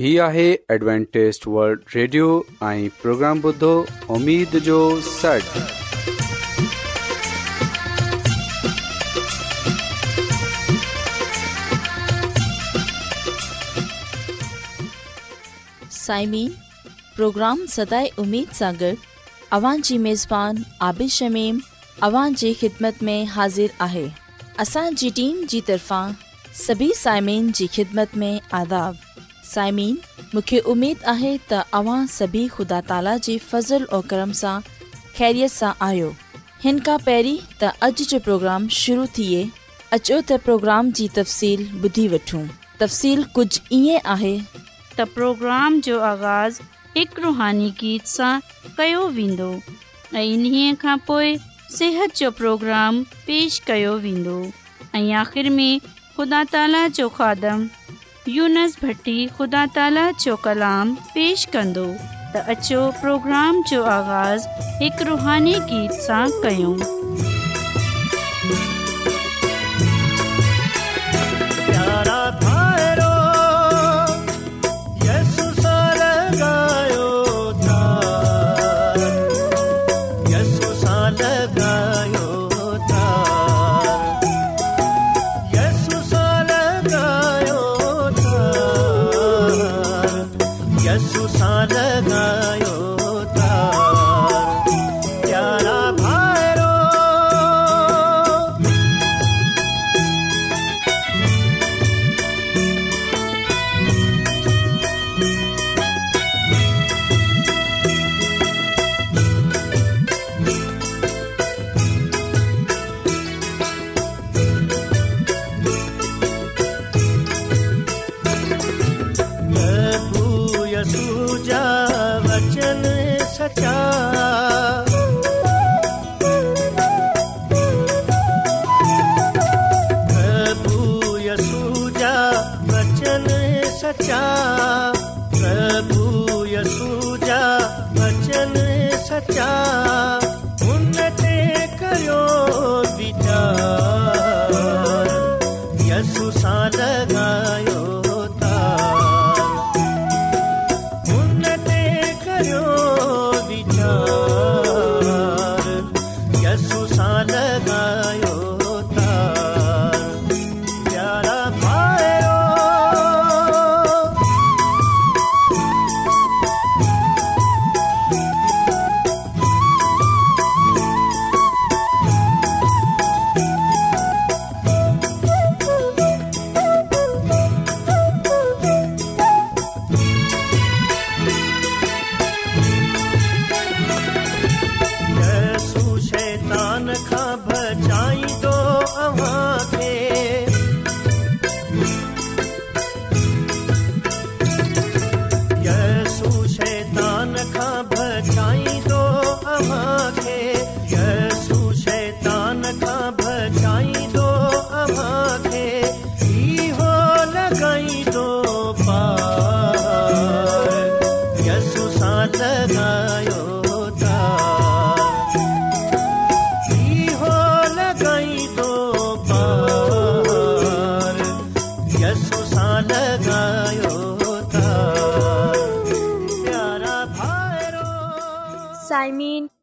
ہی آہے Adventist world radio آئیں programme بدھو امید جو سٹ سائمین پروگرام سدائے امید ساگر اوان جی میزبان عابد شمیم اوان جی خدمت میں حاضر آہے اسان جی ٹیم جی طرفان سبھی سائمین جی خدمت میں آداب آداب साइमिन मूंखे उमेदु आहे तव्हां सभी ख़ुदा ताला जे फज़ल ऐं करम सां ख़ैरियत सां आहियो हिन खां पहिरीं त अॼु जो प्रोग्राम शुरू थिए अचो त प्रोग्राम जी तफ़सील ॿुधी वठूं तफ़सील कुझु ईअं आहे त प्रोग्राम जो आगाज़ हिकु रुहानी गीत सां कयो वेंदो सिहत जो प्रोग्राम पेश कयो वेंदो में ख़ुदा ताला जो खादम यूनस भट्टी ख़ुदा ताला जो कलाम पेश कंदो त अचो प्रोग्राम जो آغاز हिकु रुहानी गीत सां कयो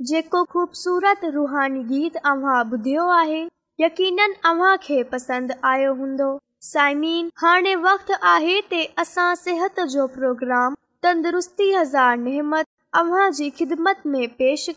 जेको ख़ूबसूरत रुहानी गीत अव्हां ॿुधियो आहे यकीन अव्हां खे पसंदि आयो हूंदो साइमिन हाणे वक़्तु आहे तिहत जो प्रोग्राम तंदुरुस्ती हज़ार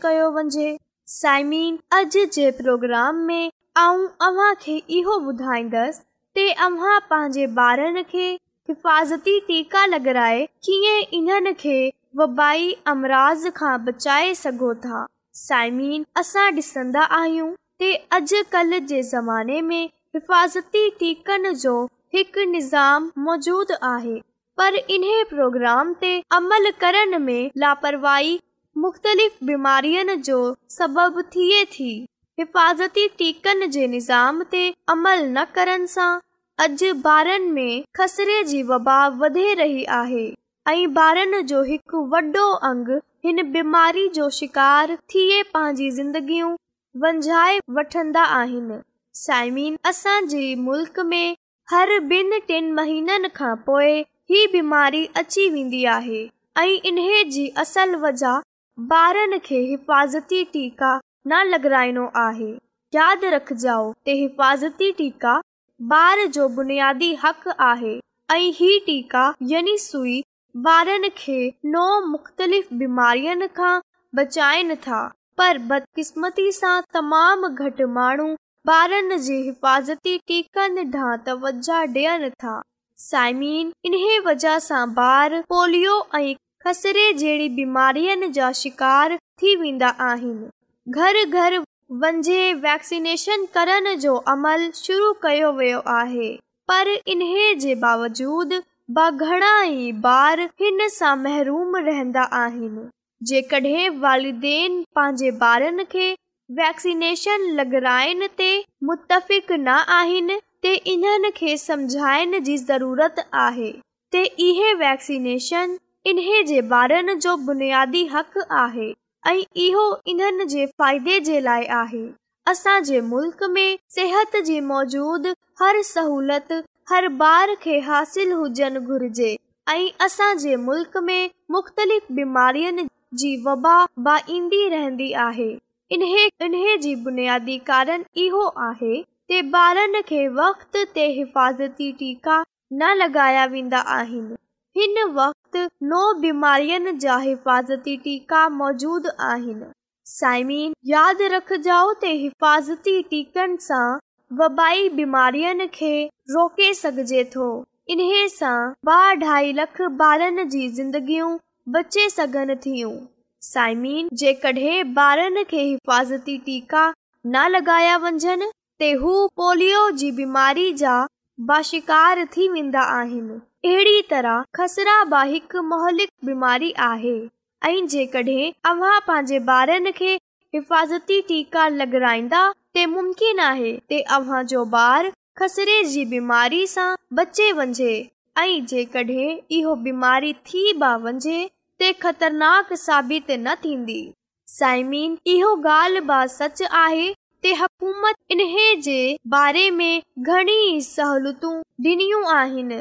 कयो वञे साइमिन अॼ जे प्रोग्राम में ऐं अव्हांखे इहो ॿुधाईंदसि पंहिंजे ॿारनि खे हिफ़ाज़ती टीका लॻाए कीअं इन्हनि खे वबाई अमराज़ खां बचाए सघो था साइमीन असां ॾिसंदा आहियूं के अॼुकल्ह जे ज़माने में हिफ़ाज़ती टीकन जो हिकु निज़ाम मौजूदु आहे पर इन्हे प्रोग्राम ते अमल करण में लापरवाही मुख़्तलिफ़ बीमारियुनि जो सबब थिए थी हिफ़ाज़ती टीकन जे निज़ाम ते अमल न करण सां अॼु ॿारनि में खसरे जी वबा वधे रही आहे ऐं ॿारनि जो हिकु वॾो अंग हिन बीमारी जो शिकार थिए पंहिंजी ज़िंदगियूं साइमीन टिनि महीननि खां पोइ ही बीमारी अची वेंदी आहे ऐं इन जी असल वजह ॿारनि खे हिफ़ाज़ती टीका न लॻाराइणो आहे यादि रखजो हिफ़ाज़ती टीका ॿार जो बुनियादी हक़ आहे ऐं ही टीक यानी सुई ॿार खे नओ मुख़्तलिफ़ बीमारियुनि खां बचाइन था पर बदकिस्मती सां तमामु घटि माण्हू ॿारनि जे हिफ़ाज़ती ॾांहुं तवज डि॒यनि था साइमीन इन्हीअ वज़ह सां बार पोलियो ऐं खसरे जहिड़ी बीमारियुनि जा शिकार थी वेंदा आहिनि घर घर वञे वैक्सीनेशन करण जो अमल शुरू कयो वियो आहे पर इन्हे जे बावजूद घणा ई ॿार हिन सां महरूम रहंदा आहिनि जेकॾहिं पंहिंजे ॿारनि ضرورت वैक्सीनेशन लॻाइण ते मुतफ़िक़ न आहिनि इहे جو इन्हे حق हक़ आहे ऐं इहो इन्हनि जे फ़ाइदे जे लाइ आहे असांजे मुल्क़ में صحت जी موجود हर सहूलियत हर ॿार खे हासिल हुजनि घुर्जे ऐं असांजे मुल्क में मुख़्तलिफ़ बीमारियुनि जी वबा ईंदी रहंदी आहे इन जी बुनियादी कारण इहो आहे वक्त ते हिफ़ाज़ती टीका न लगाया वेंदा आहिनि हिन वक़्ति नओ बीमारियुनि जा हिफ़ाज़ती टीका मौजूद आहिनि साइमी यादि रखजो त हिफ़ाज़ती टीक वबाई बीमारियुनि खे रोके सघजे थो इन्हे सां ॿाई लख ॿारनि जी ज़िंदगियूं बचे सघनि थियूं साइमीन जेकॾहिं ॿारनि खे हिफ़ाज़ती टीका न लॻाया वञनि त हू पोलियो जी बीमारी जा बाशिकार थी वेंदा आहिनि अहिड़ी तरह खसरा बा हिकु मोहलिक बीमारी आहे ऐं जेकॾहिं पंहिंजे ॿारनि खे हिफ़ाज़ती टीका लॻाईंदा ते मुमकिन आहे बीमारी सां बचे वञे ऐं जेकॾहिं इहो बीमारी थी वञे ख़तरनाक साबित न थींदी साइमीन इहो ॻाल्हि ब सच आहे इन्हे जे बारे में घणी सहूलियतूं ॾिनियूं आहिनि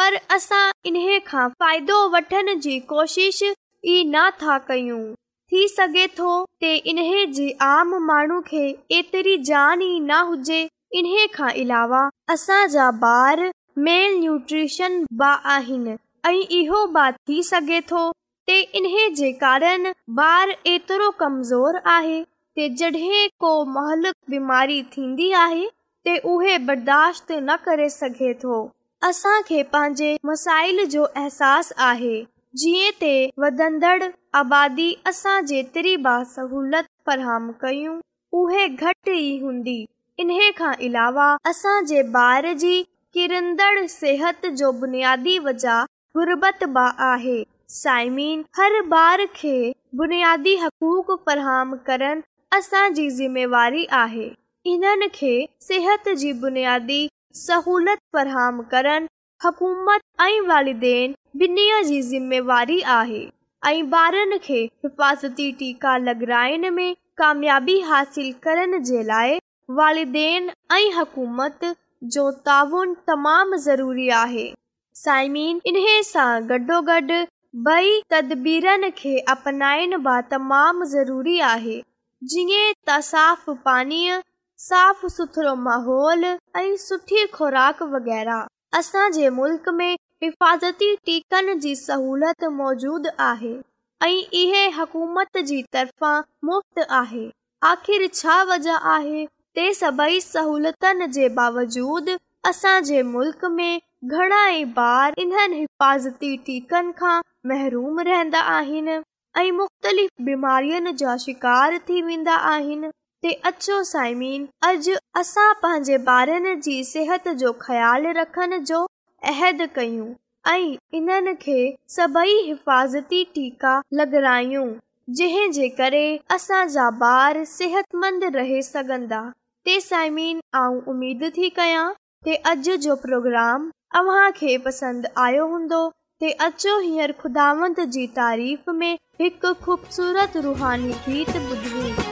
पर असां इन खां फ़ाइदो वठण जी कोशिश नथा कयूं हुजे इन खां अलावा असांजा बि आहिनि इहो बि कारण ॿार एतिरो कमज़ोर आहे उहे बर्दाश्त न करे सघे थो असांखे पंहिंजे मसाइल जो अहसासु आहे जीअं ते वधंदड़ आबादी असां जेतिरी बा सहूलत फ़रहम कयूं उहे घटि ई हूंदी इन खां अलावा जे ॿार जी किरंदड़ सिहत जो बुनियादी वजह गुरबत बि आहे साइमीन हर ॿार खे बुनियादी हक़ूक फ़रहम करण असांजी ज़िमेवारी आहे इन्हनि खे सिहत जी बुनियादी सहूलियत फ़रहम करणु वालदेन जी ज़िमेवारी आहे हिफ़ाज़ती वालदरी तमाम ज़रूरी आहे जीअं साफ़ सुथरो माहोल ऐं सुठी ख़ुराक वग़ैरह असांजे मुल्क़ में हिफ़ाज़ती टीकनि जी सहूलियत موجود आहे ऐं इहे हुकूमत जी طرفان मुफ़्त आहे आख़िर छा वजह आहे ते सभई सहूलियतुनि जे باوجود असांजे मुल्क़ में घणाई ॿार इन्हनि हिफ़ाज़ती टीकनि खां महिरूम रहंदा आहिनि ऐं मुख़्तलिफ़ बीमारियुनि जा शिकार थी वेंदा आहिनि ते अचो साइमिन अॼु असां पंहिंजे ॿारनि जी सिहत जो ख़्यालु रखण जो अहद कयूं ऐं इन्हनि खे सभई हिफ़ाज़ती टीका लॻायूं जंहिंजे करे असांजा ॿार सिहतमंद रहे सघंदा ते साइमिन मां उमेद थी कयां प्रोग्राम अव्हांखे पसंदि आयो हूंदो हींअर खुदावंद जी तारीफ़ में हिकु ख़ूबसूरत रुहानी गीत ॿुधूं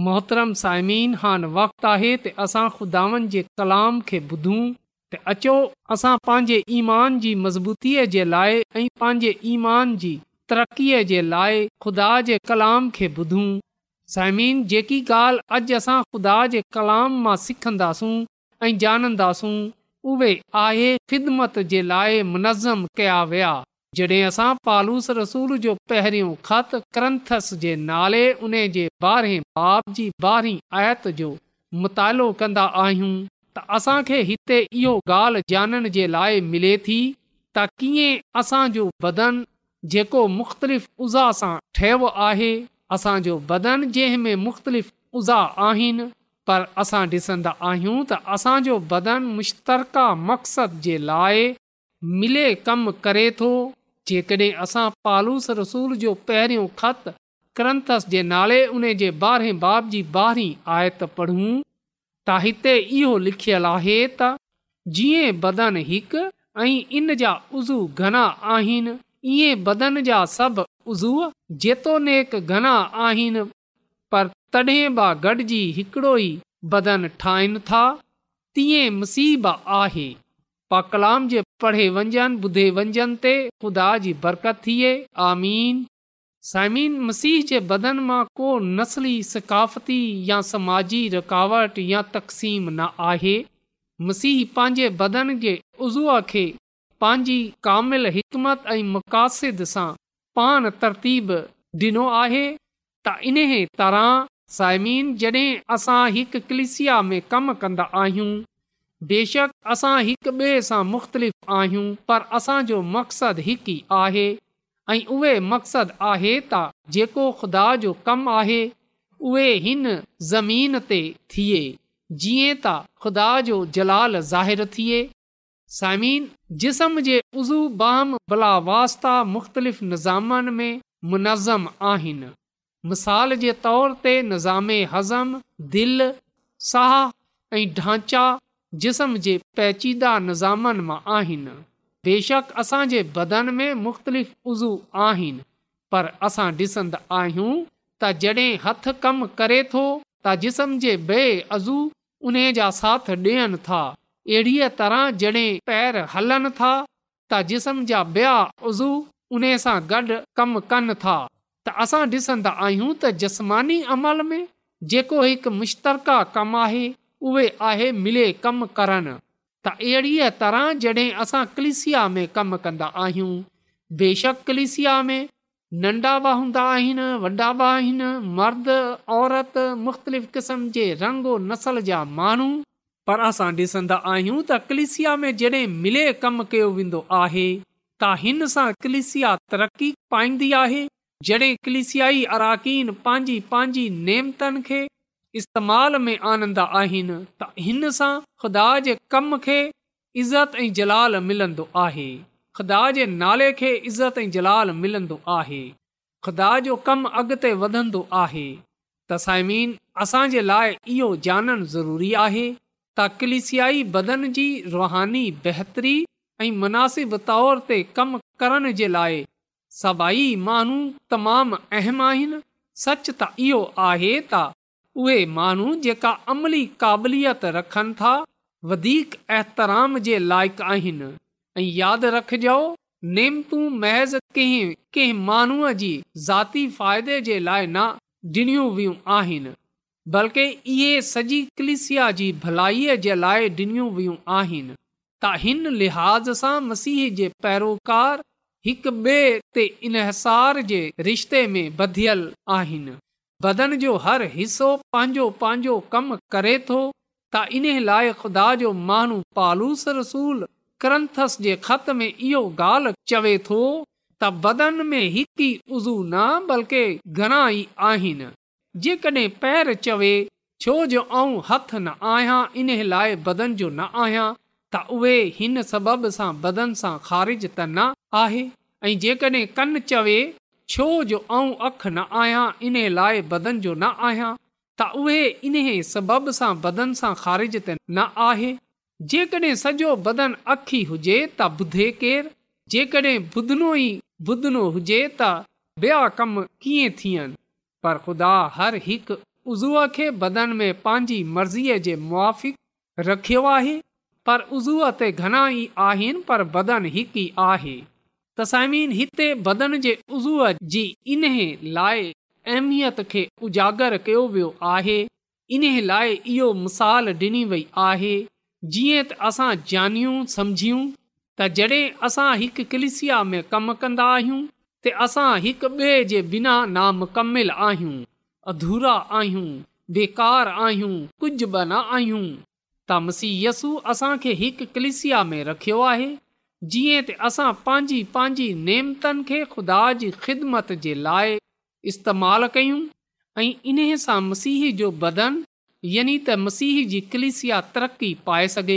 मोहतरम साइमीन हान वक़्तु आहे त असां खुदावनि जे कलाम खे ॿुधूं त अचो असां पंहिंजे ईमान जी मज़बूतीअ जे लाइ ऐं पंहिंजे ईमान जी तरक़ीअ जे लाइ खुदा जे कलाम खे ॿुधूं साइमिन जेकी ॻाल्हि अॼु असां ख़ुदा जे कलाम मां सिखंदासूं ऐं ॼाणंदासूं उहे आहे ख़िदमत जे लाइ मुनज़म कया विया जॾहिं असां पालूस रसूल जो पहिरियों ख़त क्रंथस जे नाले उन जे ॿारहें बाब जी ॿारहीं आयत जो मुतालो कंदा आहियूं त असांखे हिते इहो ॻाल्हि ॼाणण जे लाइ मिले थी त कीअं असांजो बदन जेको मुख़्तलिफ़ उज़ा सां ठहियो आहे असांजो बदन जंहिं मुख़्तलिफ़ उज़ा आहिनि पर असां ॾिसंदा आहियूं त असांजो बदन मुश्तका मक़सद जे लाइ मिले कमु करे थो जेकॾहिं असां पालूस रसूल जो पहिरियों ख़त क्रंथस जे नाले उन जे ॿारहें बाब जी ॿारी आयत पढ़ूं त हिते इहो लिखियलु आहे त जीअं बदन हिकु ऐं इन जा उज़ू घना आहिनि इएं बदन जा सभु उज़ू जेतोनेक घना आहिनि पर तॾहिं बि गॾिजी हिकिड़ो ई बदन ठाहिनि था तीअं मुसीब आहे पा कलाम जे पढ़े वञनि ॿुधे वञनि ते ख़ुदा जी बरकत थिए आमीन साइमीन मसीह जे बदन मां को नसली सकाफ़ती या समाजी रुकावट या तक़सीम न आहे मसीह पंहिंजे बदन जे उज़ूअ खे पंहिंजी कामिल हिकमत ऐं मक़ासिद सां पान तरतीब ॾिनो आहे त इन तरह साइमीन जड॒हिं असां हिकु कलिसिया में कमु कंदा आहियूं बेशक असां हिकु ॿिए सां मुख़्तलिफ़ आहियूं पर असांजो मक़सदु हिकु ई आहे ऐं उहे मक़सदु आहे त जेको ख़ुदा जो कमु आहे उहे हिन ज़मीन ते थिए जीअं त ख़ुदा जो जलाल ज़ाहिरु थिए साइमीन जिस्म जे उज़ू बाम बला वास्ता मुख़्तलिफ़ निज़ामनि में मुनज़म आहिनि मिसाल जे तौर ते निज़ाम हज़म दिलि साह ऐं ढांचा जिस्म जे पैचीदा निज़ामनि मां आहिनि बेशक असांजे बदन में मुख़्तलिफ़ उज़ू आहिनि पर असां ॾिसंदा आहियूं त जॾहिं हथ कमु करे थो त जिस्म जे बे अज़ू उन्हे जा साथ ॾियनि था अहिड़ीअ तरह जॾहिं पैर हलनि था त जिस्म जा ॿिया उज़ू उन सां गॾु कम कनि था त असां ॾिसंदा आहियूं त जसमानी अमल में जेको हिकु मुश्तका कमु आहे उहे मिले कमु करनि त अहिड़ीअ तरह जॾहिं असां क्लिसिया में कमु कंदा आहियूं बेशक क्लिसिया में नंढा बि हूंदा आहिनि वॾा बि आहिनि मर्द औरत मुख़्तलिफ़ क़िस्म जे रंग नसल जा माण्हू पर असां ॾिसंदा आहियूं त क्लिसिया में जॾहिं मिले कमु कयो वेंदो आहे त हिन सां क्लिसिया तरक़ी पाईंदी आहे जॾहिं क्लिसियाई अराकीन पंहिंजी पंहिंजी नेमतनि खे इस्तेमाल में आनंदा आहिनि त हिन सां ख़ुदा जे कम खे इज़त ऐं जलाल मिलंदो आहे ख़ुदा जे नाले खे इज़त ऐं जलाल मिलंदो आहे ख़ुदा जो कमु अॻिते वधंदो आहे त साइमीन असांजे लाइ इहो ॼाणणु ज़रूरी आहे त कलिसियाई बदन जी रुहानी बहितरी ऐं मुनासिब तौर ते कमु करण जे लाइ सभई माण्हू तमामु अहम आहिनि सच त इहो आहे उहे माण्हू जेका अमली क़ाबिलियत रखनि था वधीक एतराम जे लाइक़ु आहिनि ऐं यादि रखजो جاؤ महज़ कंहिं कंहिं माण्हूअ जी ज़ाती फ़ाइदे जे लाइ न ॾिनियूं वयूं आहिनि बल्कि इहे सॼी कलिसिया जी भलाई जे लाइ ॾिनियूं वयूं आहिनि त हिन लिहाज़ सां मसीह जे पैरोकार हिकु ॿिए ते इनहसार जे रिश्ते में ॿधियल आहिनि बदन जो हर हिसो पंहिंजो पंहिंजो कमु करे थो त इन लाइ ख़ुदा जो माण्हू पालूस रसूल ग्रंथस जे ख़त में इहो ॻाल्हि चवे थो त बदन में हिती उज़ू न बल्कि घणा ई आहिनि जेकॾहिं पैर चवे छो जो ऐं हथ न आहियां इन लाइ बदन जो न आहियां त उहे हिन सबबि सां बदन सां खारिज त न आहे ऐं जेकॾहिं चवे छो जो ऐं अख न आहियां इन लाइ बदन जो न आहियां त उहे इन सबब सां बदन सां ख़ारिज ते न आहे जेकॾहिं सॼो बदन अखि ई हुजे त ॿुधे केरु जेकॾहिं ॿुधनो ई बुधनो हुजे त ॿिया कम कीअं थियनि पर ख़ुदा हर हिकु उज़ूअ खे बदन में पंहिंजी मर्ज़ीअ जे मुआफ़िक़ रखियो आहे पर उज़ूअ त घणा ई आहिनि पर बदन हिकु ई तसाइमीन हिते बदन जे उज़ूअ जी इन्हे लाइ अहमियत खे उजागर कयो वियो आहे इन्हे लाइ इहो मिसाल डि॒नी वई आहे जीअं त असां जानियूं समझियूं त जॾहिं असां हिकु कलिसिया में कमु कन्दा आहियूं त असां हिकु ॿिए जे बिना नामकमिल आहियूं अधूरा आहियूं बेकार आहियूं कुझु बि न आहियूं त मसीयसु असां खे कलिसिया में रखियो आहे जीअं त असां पंहिंजी पंहिंजी नेमतनि खे ख़ुदा जी ख़िदमत जे लाइ इस्तेमाल कयूं ऐं इन सां मसीह जो बदन यानि त मसीह जी कलिसिया तरक़ी पाए सघे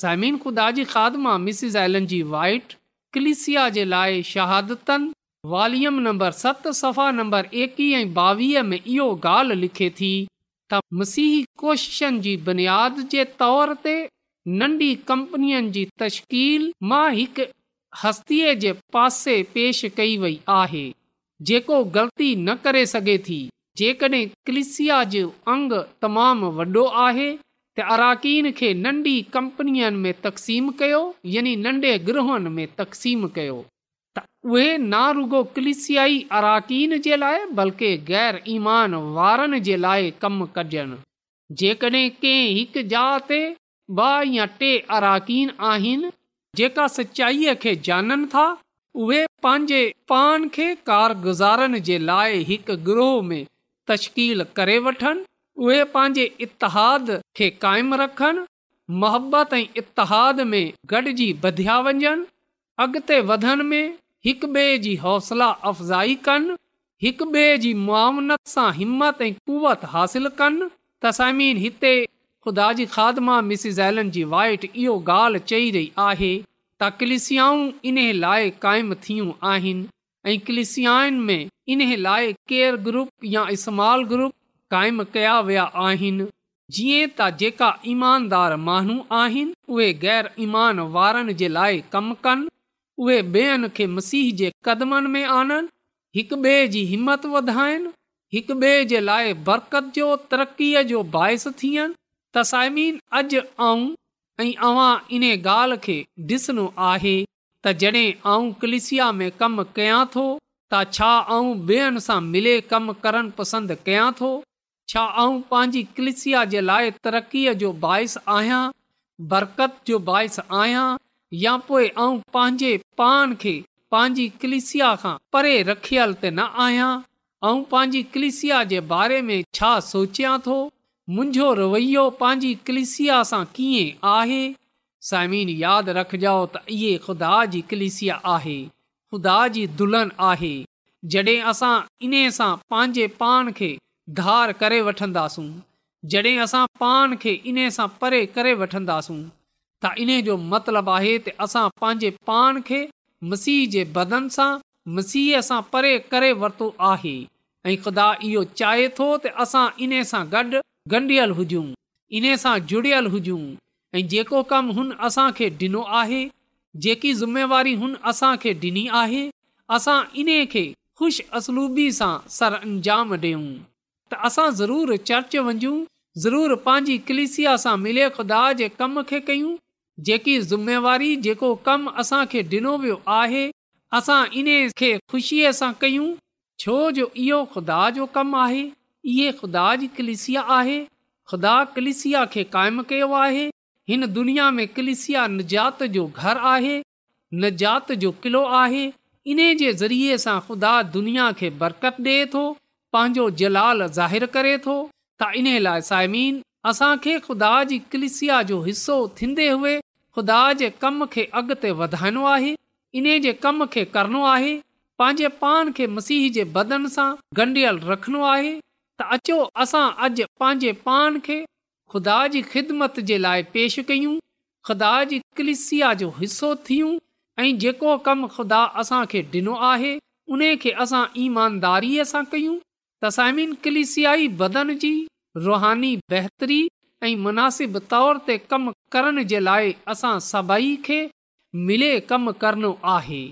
ज़मीन ख़ुदा जी ख़ादमा मां एलन जी वाइट कलिसिया जे लाइ शहादतनि वॉल्युम नंबर सत सफ़ा नंबर एकवीह ऐं ॿावीह में इहो ॻाल्हि लिखे थी त मसीह कोशिशनि जी बुनियाद जे तौर ते नंढी कंपनियुनि जी तश्कील मां हिकु हस्तीअ जे पासे पेश कई वई आहे जेको ग़लती न करे सघे थी जेकॾहिं क्लिसिया जो अंग तमामु वॾो आहे त अराकीन खे नंढी कंपनियुनि में तक़सीम कयो यानी नंढे ग्रहनि में तक़सीम कयो त उहे ना रुगो क्लिसियाई अराकीन जे लाइ बल्कि गैर ईमान वारनि जे लाइ कमु कजनि जेकॾहिं कंहिं हिकु ज ते ॿिया टे अराकीन आहिनि जेका सचाईअ खे जाननि था उहे पंहिंजे पान खे कारगुज़ार जे लाइ हिक ग्रोह में वठनि उहे पंहिंजे इतिहाद खे काइम रखनि मोहबत ऐं इतिहाद में गॾिजी ॿधिया वञनि अॻिते वधण में हिक ॿिए जी हौसला अफ़ज़ाई कनि हिक ॿिए जी मुआनत सां हिमत ऐं कुवत हासिल कनि तसामीन हिते ख़ुदा जी खादमा एलन जी वाइट इहो ॻाल्हि चई रही आहे त क्लिसियाऊं इन लाइ क़ाइमु थियूं आहिनि ऐं क्लिसिया में इन लाइ केयर ग्रुप या स्माल ग्रुप क़ाइमु कया विया आहिनि जीअं त जेका ईमानदार माण्हू आहिनि उहे गैर ईमान वारनि जे लाइ कम कनि उहे ॿियनि खे मसीह जे कदमनि में आननि हिकु ॿिए जी हिमत वधाइनि हिकु बरक़त जो तरक़ीअ जो बाहिसु थियनि तसाइमीन अॼु ऐं अव्हां इन ॻाल्हि खे डि॒सनो आहे त जॾहिं कलिसिया में कमु कयां थो त छा ऐं ॿियनि सां मिले कमु करण पसंदि कयां थो छा पंहिंजी कलिसिया जे लाइ तरक़ीअ जो बाहिसु आहियां बरकत जो बसु आहियां या पोइ पंहिंजे पान खे पंहिंजी कलिसिया खां परे रखियल त न आहियां ऐं पंहिंजी कलिसिया जे बारे में छा सोचिया थो मुंहिंजो रवैयो पंहिंजी कलिसिया सां कीअं आहे साइमिन यादि रखिजा त इहा ख़ुदा जी कलिसिया आहे ख़ुदा जी दुल्हन आहे जॾहिं असां इन सां पंहिंजे पाण खे धार करे वठंदासूं जॾहिं असां पाण खे इन सां परे करे वठंदासूं त इन जो मतिलबु आहे त असां पंहिंजे पाण खे मसीह जे बदन सां मसीह सां परे करे वरितो आहे ऐं ख़ुदा इहो चाहे थो त असां इन सां गॾु ॻंढियल हुजूं इन सां जुड़ियल हुजूं ऐं जेको कमु हुन असांखे ॾिनो आहे जेकी ज़िमेवारी हुन असांखे ॾिनी आहे असां इन खे ख़ुशि असलूबी सां सर अंजाम ॾियूं त असां ज़रूरु चर्च वञूं ज़रूरु पंहिंजी कलिसिया सां मिले खुदा जे कम खे कयूं जेकी ज़िमेवारी जेको कमु असांखे ॾिनो वियो आहे असां इन खे ख़ुशीअ सां कयूं छो जो इहो खुदा जो कमु आहे इहे ख़ुदा जी कलिसिया आहे ख़ुदा कलिसिया खे काइमु कयो आहे हिन दुनिया में कलिसिया निजात जो घर आहे निजात जो किलो आहे इन जे ज़रिए सां ख़ुदा दुनिया खे बरकत ॾे थो पंहिंजो जलाल ज़ाहिरु करे थो त इन लाइ साइमीन असांखे ख़ुदा जी कलिसिया जो हिसो थींदे हुए खुदा जे कम खे अॻिते वधाइणो आहे इन जे कम खे करणो आहे पंहिंजे पान खे मसीह जे बदन सां ॻंढियल रखिणो आहे त अचो असां अॼु पंहिंजे पान खे ख़ुदा जी ख़िदमत जे लाइ पेश कयूं ख़ुदा जी कलिसिया जो हिसो थियूं ऐं जेको कमु ख़ुदा असांखे ॾिनो आहे उन खे असां ईमानदारीअ सां कयूं तसाइमीन कलिसियाई बदन जी रुहानी बहितरी ऐं मुनासिबु तौर ते कमु करण जे लाइ असां सभई खे मिले कमु करणो आहे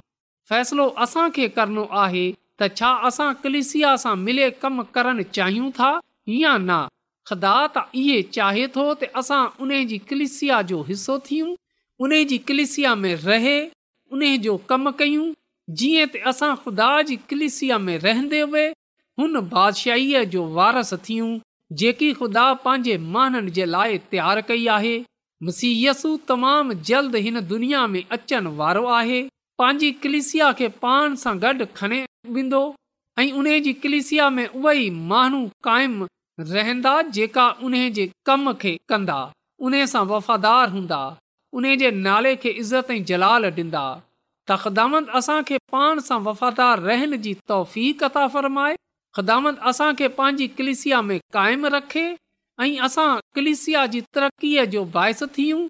फ़ैसिलो असांखे करणो आहे त छा असां कलिसिया सां मिले कमु करणु चाहियूं था या न ख़ुदा त इहे चाहे थो त असां उन जी कलिसिया जो हिसो थियूं उन जी कलिसिया में रहे उन जो कमु कयूं जीअं त असां ख़ुदा जी कलिसिया में रहंदे हुए हुन बादशाहीअ जो वारस थियूं जेकी ख़ुदा पंहिंजे माननि जे लाइ तयारु कई आहे मसिहतु तमामु जल्द हिन दुनिया में अचण वारो आहे पंहिंजी कलिसिया खे पाण सां गॾु खणे वेंदो ऐं उन जी क्लिसिया में उहे ई माण्हू काइम रहंदा जेका उन जे कम खे कंदा उन सां वफ़ादार हूंदा उन जे नाले खे इज़त ऐं जलाल ॾींदा तखदामंद ख़दामंत असां खे पाण सां वफ़ादार रहण जी तौफ़ी कथा फ़रमाए ख़दामंद असां खे पंहिंजी कलिसिया में कायम रखे ऐं असां कलिसिया जी तरक़ीअ जो बाहिस थियूं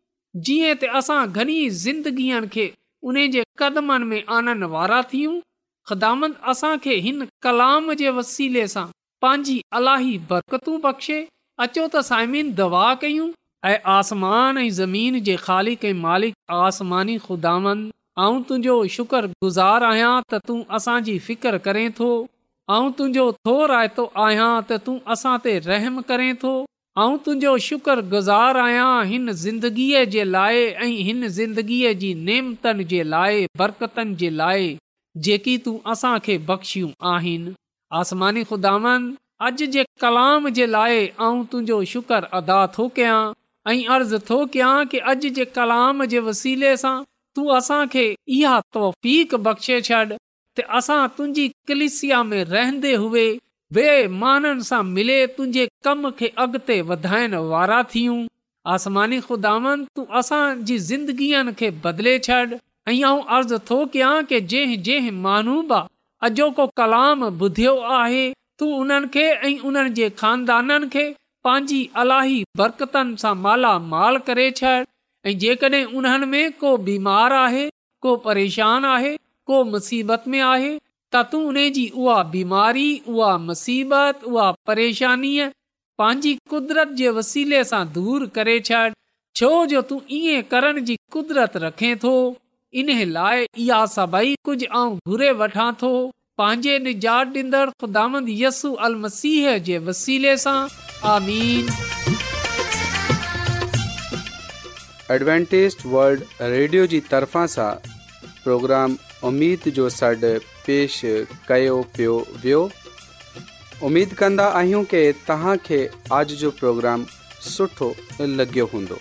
जीअं त असां घणी ज़िंदगीअ खे उन जे कदमनि में आनण वारा थियूं ख़ुदामंद असांखे हिन कलाम जे वसीले सां पंहिंजी अलाही बरकतू बख़्शे अचो त साइमीन दवा कयूं ऐं आसमान ऐं तुंहिंजो शुकुर गुज़ार आहियां त तूं असांजी फिकर करे थो ऐं तुंहिंजो थो रायतो आहियां त तूं असां ते रहम करें थो ऐं तुंहिंजो शुक्र गुज़ार आहियां हिन ज़िंदगीअ जे लाइ ऐं हिन ज़िंदगीअ जी नेमतन जे लाइ बरक़तनि जे लाइ जेकी तूं असांखे बख़्शियूं आहिनि आसमानी ख़ुदान अॼु जे कलाम जे लाइ आऊं तुंहिंजो शुक्र अदा थो कयां ऐं अर्ज़ु थो कयां की अॼु जे कलाम जे वसीले सां तूं असांखे इहा तौफ़ बख़्शे छॾ ते असां तुंहिंजी कलिसिया में रहंदे हुए बेमाननि सां मिले तुंहिंजे कम खे अॻिते वधाइण वारा थियूं आसमानी ख़ुदानि तूं असांजी ज़िंदगीअ खे बदिले छॾ ऐं आऊं अर्ज़ु थो कयां की जंहिं जंहिं माण्हू बि अॼोको कलाम ॿुधियो आहे तू उन्हनि खे ऐं उन्हनि जे खानदाननि खे पंहिंजी अलाही बरकतनि सां मालामाल करे छॾ ऐं जेकॾहिं उन्हनि में को बीमारु आहे को परेशान आहे को मुसीबत में आहे त तूं उन जी उहा बीमारी उहा मुसीबत उहा परेशानीअ पंहिंजी कुदिरत जे वसीले सां दूर करे छॾ छो जो तूं ईअं करण जी कुदिरत रखे थो रेडियो जी त प्रोग्राम उमीद जो सॾु पेश कयो पियो वियो उमेद कंदा आहियूं तव्हांखे आज जो प्रोग्राम सुठो लॻियो हूंदो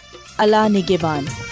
अलानिगवान